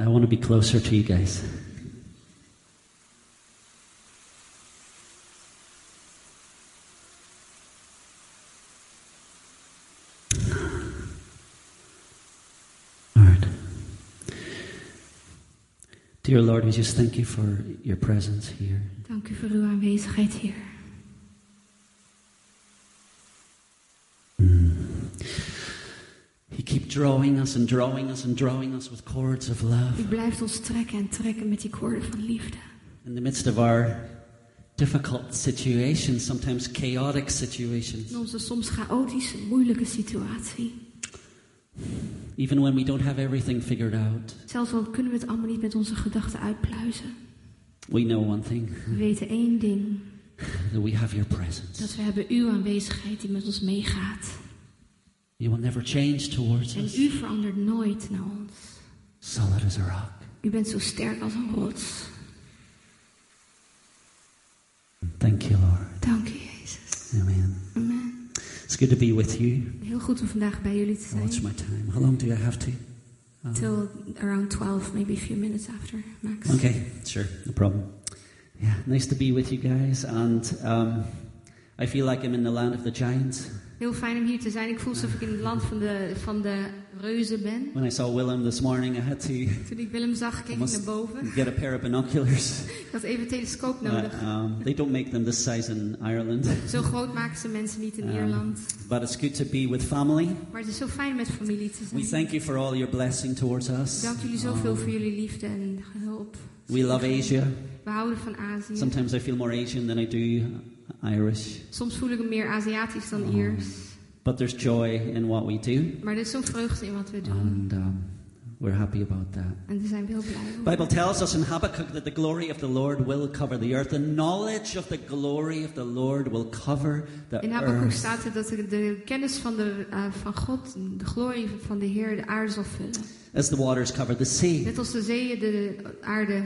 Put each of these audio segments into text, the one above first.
I want to be closer to you guys. Lord. Dear Lord, we just thank you for your presence here. Dank u voor uw aanwezigheid hier. Drawing us and drawing us and drawing us with cords of love. U blijft ons trekken en trekken met die koorden van liefde. In the midst of our difficult situations, sometimes chaotic situations, In onze soms chaotische, moeilijke situatie. even when we don't have everything figured out, Zelfs al kunnen we het allemaal niet met onze gedachten uitpluizen. we know one thing We weten één ding. that we have your presence. Dat we hebben uw aanwezigheid die met ons meegaat. You will never change towards En us. u verandert nooit naar ons. Solid as a rock. U bent zo sterk als een rots. Thank you, Lord. Dank u, Jezus. Amen. Amen. It's good to be with you. Heel goed om vandaag bij jullie te What's my time? How long do I have to? Uh, Till around 12, maybe a few minutes after, max. Okay, sure, no problem. Yeah, nice to be with you guys, and um, I feel like I'm in the land of the giants. Heel fijn om hier te zijn. Ik voel alsof ik in het land van de, van de reuzen ben. When I saw Willem this morning, I had to Toen ik Willem zag, keek ik naar boven. get a pair of binoculars. Ik had even een telescoop nodig. um, they don't make them this size in Ireland, Zo groot maken ze mensen niet in Um, Ierland. but it's good to be with family. Maar het is zo fijn met familie te We zijn. thank you for all your blessing towards us. Dank jullie zoveel Um, voor jullie liefde en hulp. we love Asia. We houden van Azië. Sometimes I feel more Asian than I do Irish, Soms voel ik me meer Aziatisch dan Um, Iers. but there's joy in what we do, Maar er is zo'n vreugde in wat we doen. and um, we're happy about that. En daar zijn we heel blij. Bible tells us in Habakkuk that the glory of the Lord will cover the earth. The knowledge of the glory of the Lord will cover the In Habakkuk earth. staat er dat de, kennis van, de, eh, van God, de glorie van de Heer, de aarde zal vullen. As the waters cover the sea. Net als de zeeën de aarde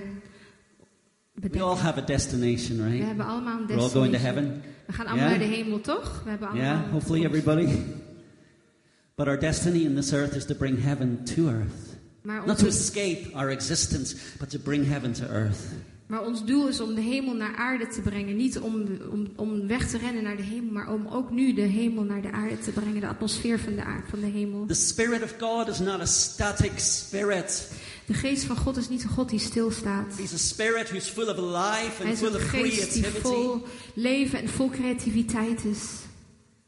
We all have a destination, We right? hebben allemaal een We're all going to destination. heaven. We gaan allemaal Yeah? naar de hemel, toch? We hebben allemaal Yeah, hopefully everybody. But our destiny in this earth is to bring heaven to earth. Maar Not to escape our existence, but to bring heaven to earth. maar ons doel is om de hemel naar aarde te brengen. Niet om, om, om weg te rennen naar de hemel, maar om ook nu de hemel naar de aarde te brengen. De atmosfeer van de, aarde, van de hemel. The Spirit of God is not a static spirit. De geest van God is niet een God die stilstaat. He's a spirit who's full of life Hij and is full een of geest die vol leven en vol creativiteit is.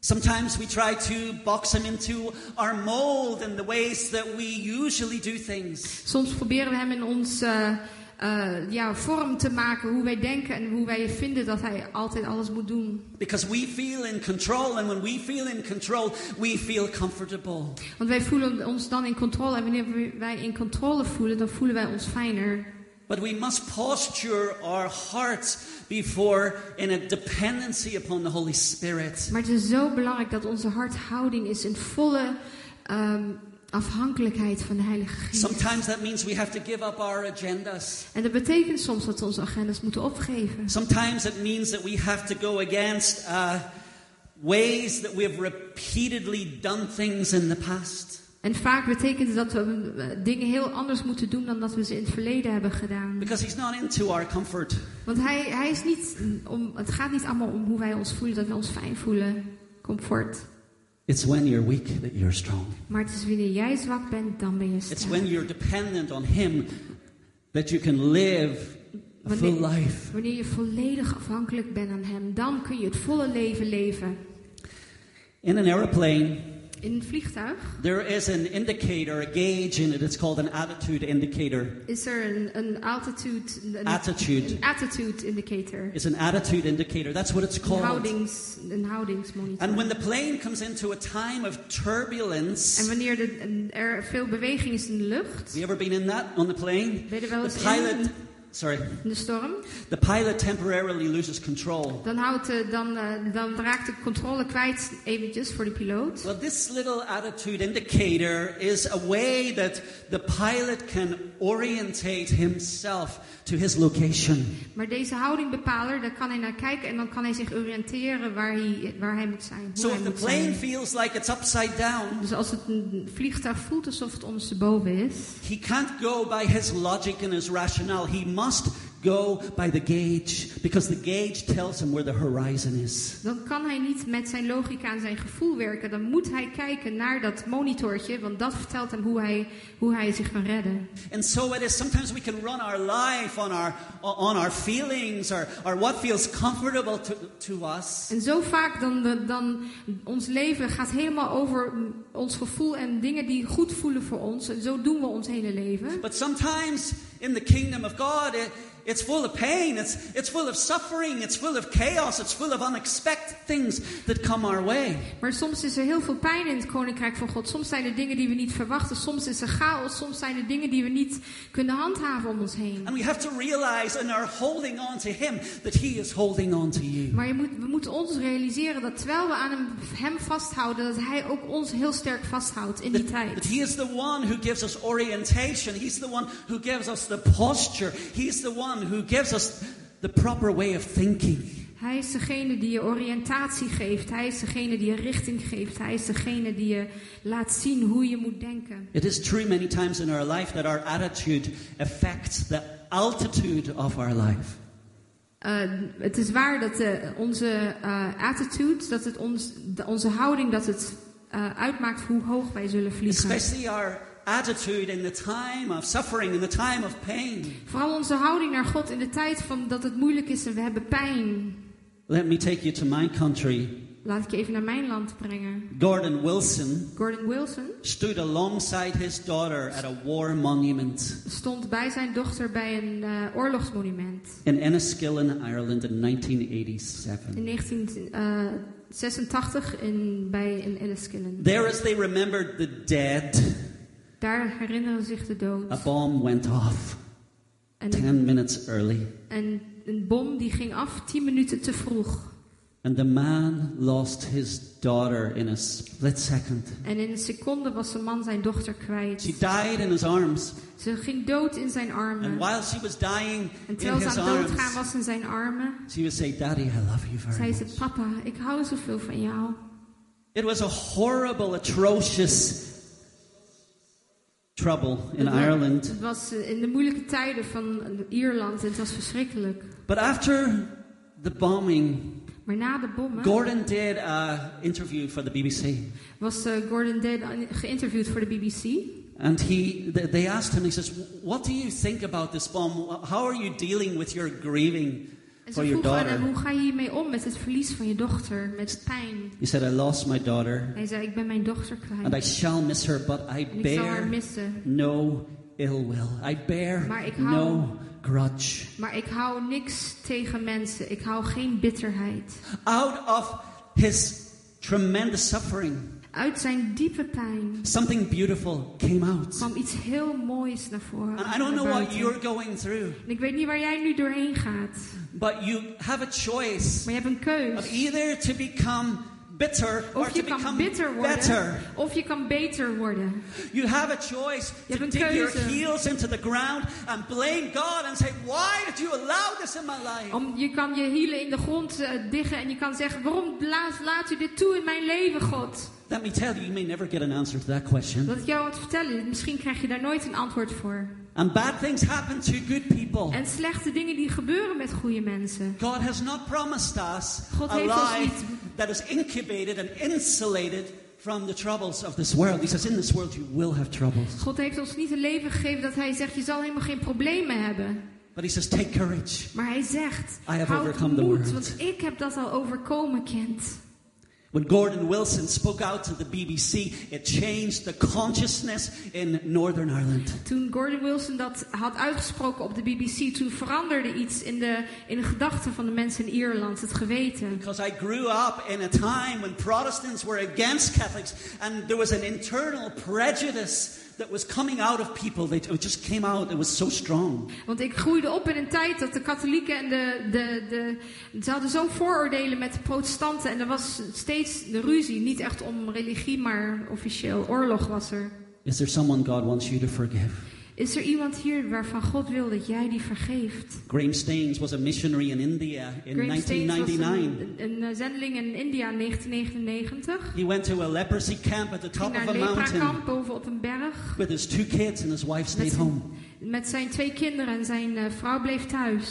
Sometimes we try to box him into our mold and the ways that we usually do things. Soms proberen we hem in ons eh, eh, ja, vorm te maken, hoe wij denken en hoe wij vinden dat hij altijd alles moet doen. Because we feel in control, and when we feel in control, we feel comfortable. Want wij voelen ons dan in controle en wanneer wij in controle voelen, dan voelen wij ons fijner. But we must posture our hearts before in a dependency upon the Holy Spirit. Maar het is zo belangrijk dat onze harthouding is in volle ehm, afhankelijkheid van de Heilige Geest. Sometimes that means we have to give up our agendas. En dat betekent soms dat we onze agendas moeten opgeven. Sometimes it means that we have to go against uh, ways that we have repeatedly done things in the past. En vaak betekent het dat we eh, dingen heel anders moeten doen dan dat we ze in het verleden hebben gedaan. Because He's not into our comfort. Want hij, hij is niet om, het gaat niet allemaal om hoe wij ons voelen, dat we ons fijn voelen, comfort. It's when you're weak that you're strong. Maar het is wanneer jij zwak bent, dan ben je It's sterk. when you're dependent on Him that you can live a full Wanneer, life. wanneer je volledig afhankelijk bent aan hem, dan kun je het volle leven leven. In an aeroplane, In een vliegtuig there is an indicator, a gauge in it. It's called an attitude indicator. is er een, een altitude, een, Attitude. een attitude indicator. It's an attitude indicator. That's what it's Een, called. houdings, een houdingsmonitor. And when the plane comes into a time of turbulence, En wanneer de, er veel beweging is in de lucht, have you ever been in that on the plane? ben je er wel The pilot in? Sorry, in de storm, the pilot temporarily loses control. dan, houdt, de- dan, eh, dan raakt de controle kwijt eventjes voor de piloot. Well, this little attitude indicator is a way that the pilot can orientate himself to his location. Maar deze houdingbepaler, daar kan hij naar kijken en dan kan hij zich oriënteren waar hij, waar hij moet zijn. So if the plane zijn. feels like it's upside down, Dus als het een vliegtuig voelt alsof het ondersteboven is, he can't go by his logic and his rationale. He must go by the gauge because the gauge tells him where the horizon is. dan kan hij niet met zijn logica en zijn gevoel werken. Dan moet hij kijken naar dat monitortje, want dat vertelt hem hoe hij, hoe hij zich kan redden. And so it is sometimes we can run our life on our on our feelings or, or what feels comfortable to, to us. En zo vaak dan, dan ons leven gaat helemaal over ons gevoel en dingen die goed voelen voor ons. En zo doen we ons hele leven. But sometimes in the kingdom of God, it, it's full of pain, it's, it's full of suffering, it's full of chaos, it's full of unexpected things that come our way. Maar soms is er heel veel pijn in het koninkrijk van God. Soms zijn er dingen die we niet verwachten. Soms is er chaos. Soms zijn er dingen die we niet kunnen handhaven om ons heen. And we have to realize in our holding on to Him that He is holding on to you. Maar je moet, we moeten ons realiseren dat terwijl we aan hem, hem vasthouden, dat hij ook ons heel sterk vasthoudt in die That, tijd. that He is the one who gives us orientation. He's the one who gives us the posture. He's the one who gives us the proper way of thinking. Hij is degene die je oriëntatie geeft. Hij is degene die je richting geeft. Hij is degene die je laat zien hoe je moet denken. It is true many times in our life that our attitude affects the altitude of our life. Eh, het is waar dat eh, onze eh, attitude, dat het ons, de- onze houding, dat het uitmaakt hoe hoog wij zullen vliegen. Especially our attitude in the time of suffering, in the time of pain. Vooral onze houding naar God in de tijd van dat het moeilijk is en we hebben pijn. Let me take you to my country. Laat ik je even naar mijn land brengen. Gordon Wilson Gordon Wilson stood alongside his daughter at a war monument stond bij zijn dochter bij een eh, oorlogsmonument in Enniskillen, Ireland in 1987. in 1986 in, bij in Enniskillen. There, as they remembered the dead, Daar herinneren ze zich de dood. a bomb went off En, 10 minutes early, en een bom die ging af tien minuten te vroeg. and the man lost his daughter in a split second. En in een seconde was de man zijn dochter She kwijt. died in his arms, Ze ging dood in zijn and armen. while she was dying En in terwijl ze his aan doodgaan arms, was in zijn armen, she would say, Daddy, I love you very zei ze. Papa, ik hou zoveel van jou. It was a horrible, atrocious trouble in Ireland. Het was eh, in de moeilijke tijden van Ierland en het was verschrikkelijk. But after the bombing, Maar na de bommen Gordon did an interview for the BBC. was eh, Gordon Dead geïnterviewd voor de BBC. And he, they asked him, he says, What do you think about this bomb? How are you dealing with your grieving En ze your vroegen aan hem, daughter? hoe ga je hiermee om met het verlies van je dochter, met pijn? He said, I lost my daughter, Hij zei, ik ben mijn dochter and I kwijt. shall miss her, but I En ik zal haar bear missen. no ill will. I bear Maar ik hou- no grudge. Maar ik hou niks tegen mensen. Ik hou geen bitterheid. Out of his tremendous suffering, Uit zijn diepe pijn something beautiful came out. kwam iets heel moois naar voren. And I don't know what you're going through, En ik weet niet waar jij nu doorheen gaat. but you have a choice Maar je hebt een keus. of either to become bitter or Of to je kan become bitter worden. better. Of je kan beter worden. You have a choice Je to dig your keuze. heels into the ground and blame God and say, Why did you allow this in my life? Om, je kan je hielen in de grond eh, diggen en je kan zeggen: Waarom laat, laat u dit toe in mijn leven, God? Let me tell you, you may never get an answer to that question. Dat ik jou wat vertellen. Misschien krijg je daar nooit een antwoord voor. And bad things happen to good people. En slechte dingen die gebeuren met goede mensen. God has not promised us God a life that is incubated and insulated from the troubles of this world. He says, In this world you will have troubles. God heeft ons niet een leven gegeven dat hij zegt: Je zal helemaal geen problemen hebben. But he says, Take courage. Maar hij zegt: I have overcome the world. want ik heb dat al overkomen, kind. When Gordon Wilson spoke out to the BBC, it changed the consciousness in Northern Ireland. Toen Gordon Wilson dat had uitgesproken op de BBC, toen veranderde iets in de, in de gedachten van de mensen in Ierland, het geweten. Because I grew up in a time when Protestants were against Catholics and there was an internal prejudice that was coming out of people. They, it just came out. It was so strong. Want ik groeide op in een tijd dat de katholieken en de, de, de. Ze hadden zo vooroordelen met de protestanten. En er was steeds de ruzie. Niet echt om religie, maar officieel. Oorlog was er. Is there someone God wants you to forgive? Is er iemand hier waarvan God wil dat jij die vergeeft? Graham Staines was a missionary in India in Graham Staines was 1999. een, een, eh, zendeling in India in 1999. He went to a leprosy camp at the Ging top naar of een a mountain leprakamp boven op een berg. with his two kids, and his wife Met stayed home. zijn, met zijn twee kinderen en zijn eh, vrouw bleef thuis.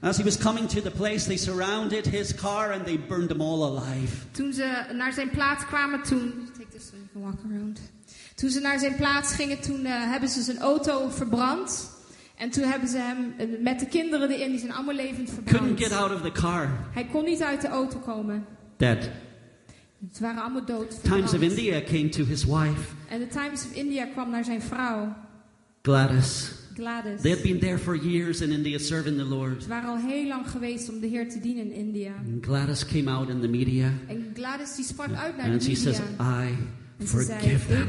As he was coming to the place, they surrounded his car and they burned him all alive. Toen ze naar zijn plaats kwamen, toen. Take this so you can walk around. Toen ze naar zijn plaats gingen, toen eh, hebben ze zijn auto verbrand. En toen hebben ze hem eh, met de kinderen erin, die zijn allemaal levend Couldn't verbrand. get out of the car. Hij kon niet uit de auto komen. Dead. Ze waren allemaal dood. Times of verbrand. India came to his wife, En de Times of India kwam naar zijn vrouw, Gladys. Gladys. They had been there for years in India serving the Lord. Ze waren al heel lang geweest om de Heer te dienen in India. And Gladys came out in the media En Gladys die sprak uit naar and de she media. says, I En ze zei, forgive them.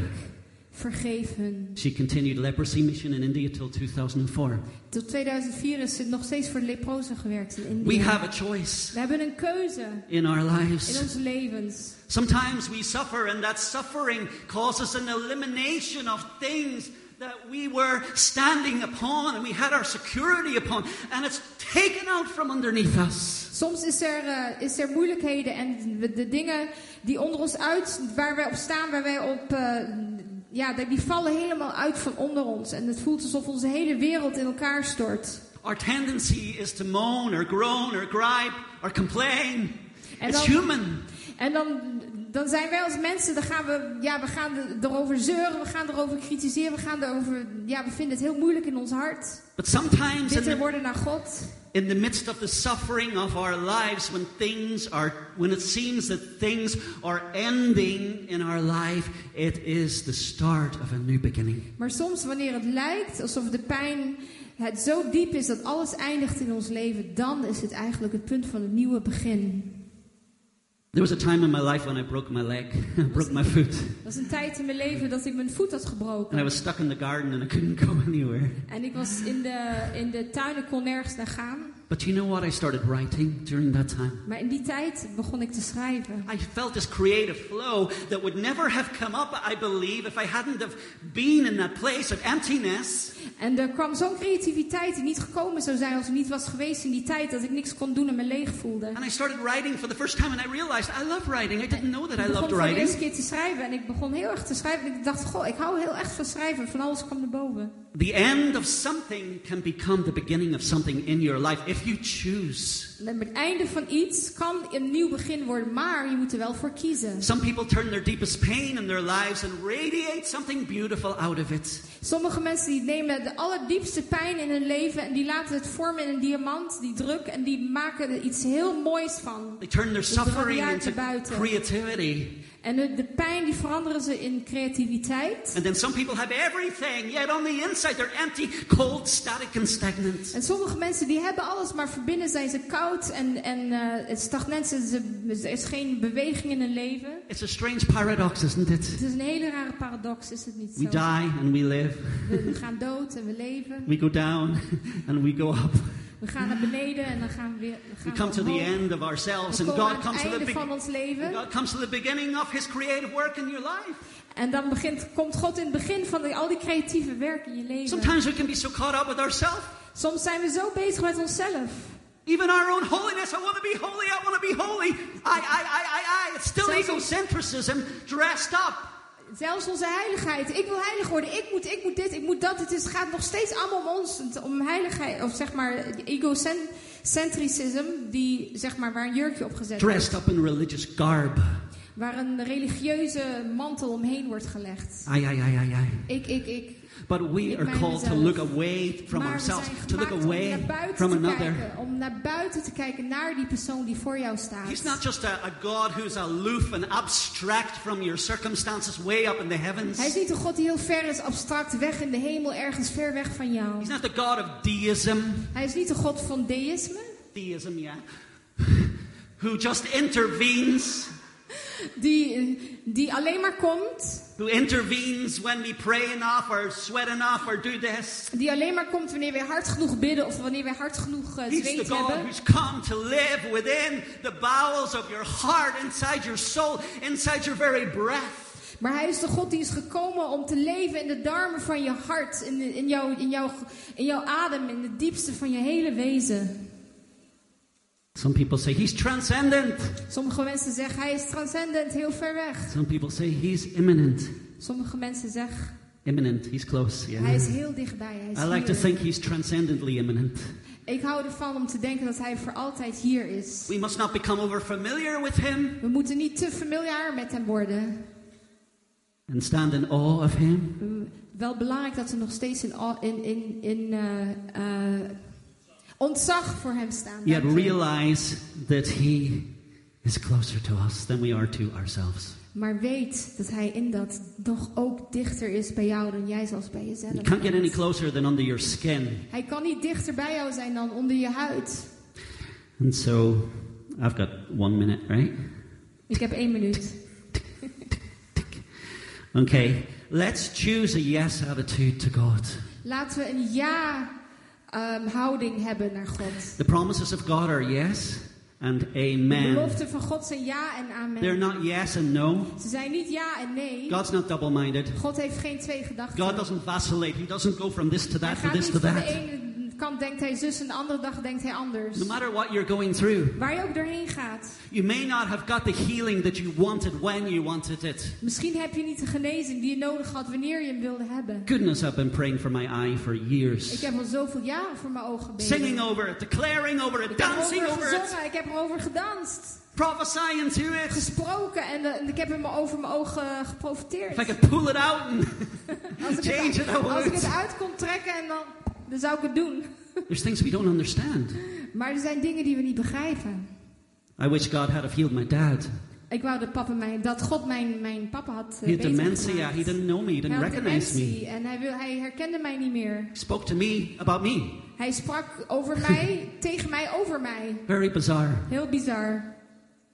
Hun. She continued leprosy mission in India till 2004. Tot 2004 is ze nog steeds voor leprozen gewerkt in India. We have a choice We hebben een keuze in our in lives. onze levens. Sometimes we suffer, and that suffering causes an elimination of things that we were standing upon and we had our security upon, and it's taken out from underneath us. Soms is er, eh, is er moeilijkheden en de dingen die onder ons uit, waar wij op staan, waar wij op, eh, ja, die vallen helemaal uit van onder ons. En het voelt alsof onze hele wereld in elkaar stort. Our tendency is to moan or groan or gripe or complain. En It's dan- human. En dan, dan zijn wij als mensen, dan gaan we, ja, we gaan er- erover zeuren, we gaan erover kritiseren, we gaan erover, ja, we vinden het heel moeilijk in ons hart. But sometimes Bitter worden naar God. In the midst of the suffering of our lives, when things are, when it seems that things are ending in our life, it is the start of a new beginning. Maar soms wanneer het lijkt alsof de pijn het zo diep is dat alles eindigt in ons leven, dan is het eigenlijk het punt van het nieuwe begin. There was a time in my life when I broke my leg, broke my foot, Dat is een tijd in mijn leven dat ik mijn voet had and I gebroken. was stuck in the garden and I couldn't go anywhere. En ik was in de, in de tuin, ik kon nergens naar gaan. But you know what? I started writing during that time. Maar in die tijd begon ik te schrijven. I felt this creative flow that would never have come up, I believe, if I hadn't have been in that place of emptiness. En er kwam zo'n creativiteit die niet gekomen zou zijn als ik niet was geweest in die tijd dat ik niks kon doen en me leeg voelde. And I started writing for the first time, and I realized I love writing. I didn't know that Ik I begon loved voor de eerste writing. keer te schrijven en ik begon heel erg te schrijven. En ik dacht, goh, ik hou heel erg van schrijven. Van alles kwam naar boven. The end of something can become the beginning of something in your life if you choose. Het einde van iets kan een nieuw begin worden, maar je moet er wel voor kiezen. Some people turn their deepest pain in their lives and radiate something beautiful out of it. Sommige mensen die nemen de allerdiepste pijn in hun leven en die laten het vormen in een diamant, die druk, en die maken er iets heel moois van. They turn their suffering radiaat into buiten. creativity. En de, de pijn die veranderen ze in creativiteit. And then some people have everything, yet on the inside they're empty, cold, static, and stagnant. En sommige mensen die hebben alles, maar van binnen zijn ze koud en, en het stagnant. Ze, er is geen beweging in hun leven. It's a strange paradox, isn't it? Het is een hele rare paradox, is het niet We zo? die and we live. We, we gaan dood en we leven. We go down and we go up. We gaan naar beneden en dan gaan we weer we We gaan come to the end of ourselves, and God comes to the einde van be- ons leven. God comes to the beginning of His creative work in your life. En dan begint, komt God in het begin van die- al die creatieve werk in je leven. Sometimes we can be so caught up with ourselves, Soms zijn we zo bezig met onszelf. even our own holiness. I want to be holy. I want to be holy. I, I, I, I, I. It's still egocentrism dressed up. Zelfs onze heiligheid. Ik wil heilig worden. Ik moet, ik moet dit, ik moet dat. Het is, gaat nog steeds allemaal om ons. Om heiligheid. Of zeg maar egocentricism. Die, zeg maar, waar een jurkje op gezet wordt. Dressed up in religious garb. Waar een religieuze mantel omheen wordt gelegd. Ai, ai, ai, ai, ai. Ik, ik, ik. But we are called to look away from ourselves, to look away from another. kijken. Om naar buiten te kijken naar die persoon die voor jou staat. He's not just a, a God who's aloof and abstract from your circumstances way up in the heavens. Hij is niet een God die heel ver is, abstract, weg in de hemel, ergens ver weg van jou. He's not the God of deism. Hij is niet een God van deïsme, Deism, yeah. Who just intervenes, die, die alleen maar komt, who intervenes when we pray enough or sweat enough or do this. Die alleen maar komt wanneer wij hard genoeg bidden of wanneer wij hard genoeg uh, He's the God hebben. who's come to live within the bowels of your heart, inside your soul, inside your very breath. Maar hij is de God die is gekomen om te leven in de darmen van je hart, in, de- in, jouw, in, jouw, in jouw adem, in de diepste van je hele wezen. Some people say he's transcendent. Sommige mensen zeggen hij is transcendent, heel ver weg. Some people say he's imminent. Sommige mensen zeggen Imminent, he's close. hij Yeah. is heel dichtbij. Hij is I like to think he's transcendently imminent. Ik hou ervan om te denken dat hij voor altijd hier is. We must not become over familiar with him We moeten niet te familiaar met hem worden. and stand in awe of him. Wel belangrijk dat we nog steeds in, in, in, in eh, eh, ontzag voor hem staan. Yet realize that he is closer to us than we are to ourselves. Maar weet dat hij in dat nog ook dichter is bij jou dan jij zelfs bij jezelf. You can't get any closer than under your skin. Hij kan niet dichter bij jou zijn dan onder je huid. And so, I've got one minute, right? Ik heb één minuut. Okay, let's choose a yes attitude to God. Laten we een ja ehm, houding hebben naar God. The promises of God are yes and De amen. beloften van God zijn ja en They're amen. not yes and no. Ze zijn niet ja en nee. God's not double minded. God heeft geen twee gedachten. God doesn't vacillate. He doesn't go from this to that to this to de that. Kant denkt hij zus en de andere dag denkt hij anders. No matter what you're going through, Waar je ook doorheen gaat. you may not have got the healing that you wanted when you wanted it. Misschien heb je niet de genezing die je nodig had wanneer je hem wilde hebben. Goodness, I've been praying for my eye for Ik years. heb al zoveel jaren voor mijn ogen gebeden. Singing over it, declaring over it, Ik heb dancing erover over it, ik heb erover gedanst. prophesying to it. Gesproken en, eh, en ik heb hem over mijn ogen geprofiteerd. If I could pull it out and Als ik, change it, I als ik het uit kon trekken, en dan, dan zou ik het doen. There's things we don't understand. Maar er zijn dingen die we niet begrijpen. I wish God had have healed my dad. Ik wou dat, papa mijn, dat God mijn, mijn papa had uh, He had dementia. He didn't know me. He Hij didn't had recognize dementie me. en hij, wil, hij herkende mij niet meer. Spoke to me about me. Hij sprak over mij, tegen mij over mij. Very bizarre. Heel bizar.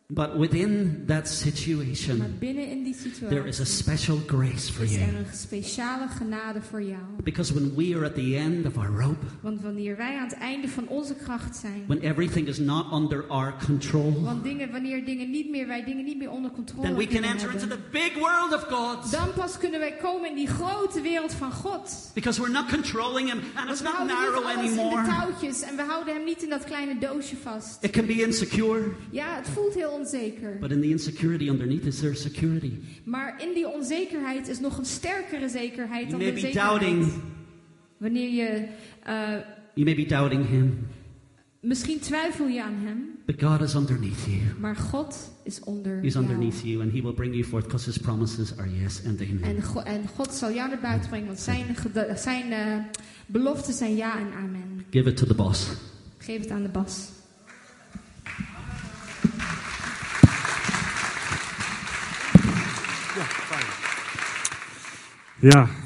But within that Maar situation, binnen in die there is a situatie special grace for is you. er een speciale genade voor jou. Because when we are at the end of our rope, Want wanneer wij aan het einde van onze kracht zijn, when everything is not under our control, want dingen, wanneer dingen niet meer, wij dingen niet meer onder controle then we can enter into the big world of God. dan pas kunnen wij komen in die grote wereld van God. Because we're not controlling Him and Want it's we not narrow alles in de anymore. touwtjes en we houden hem niet in dat kleine doosje vast. It can be insecure, Ja, het voelt heel onzeker. but in the insecurity underneath is there security. Maar in die onzekerheid is nog een sterkere zekerheid You dan may de be zekerheid. doubting, Wanneer je, eh, you may be doubting Him, misschien twijfel je aan hem, but God is underneath you. maar God is onder He's jou. underneath you, and He will bring you forth because His promises are yes and amen. En, Go- en God zal jou naar buiten brengen, want zijn, zijn eh, beloften zijn ja en amen. Give it to the boss. Geef het aan de bas. Ja,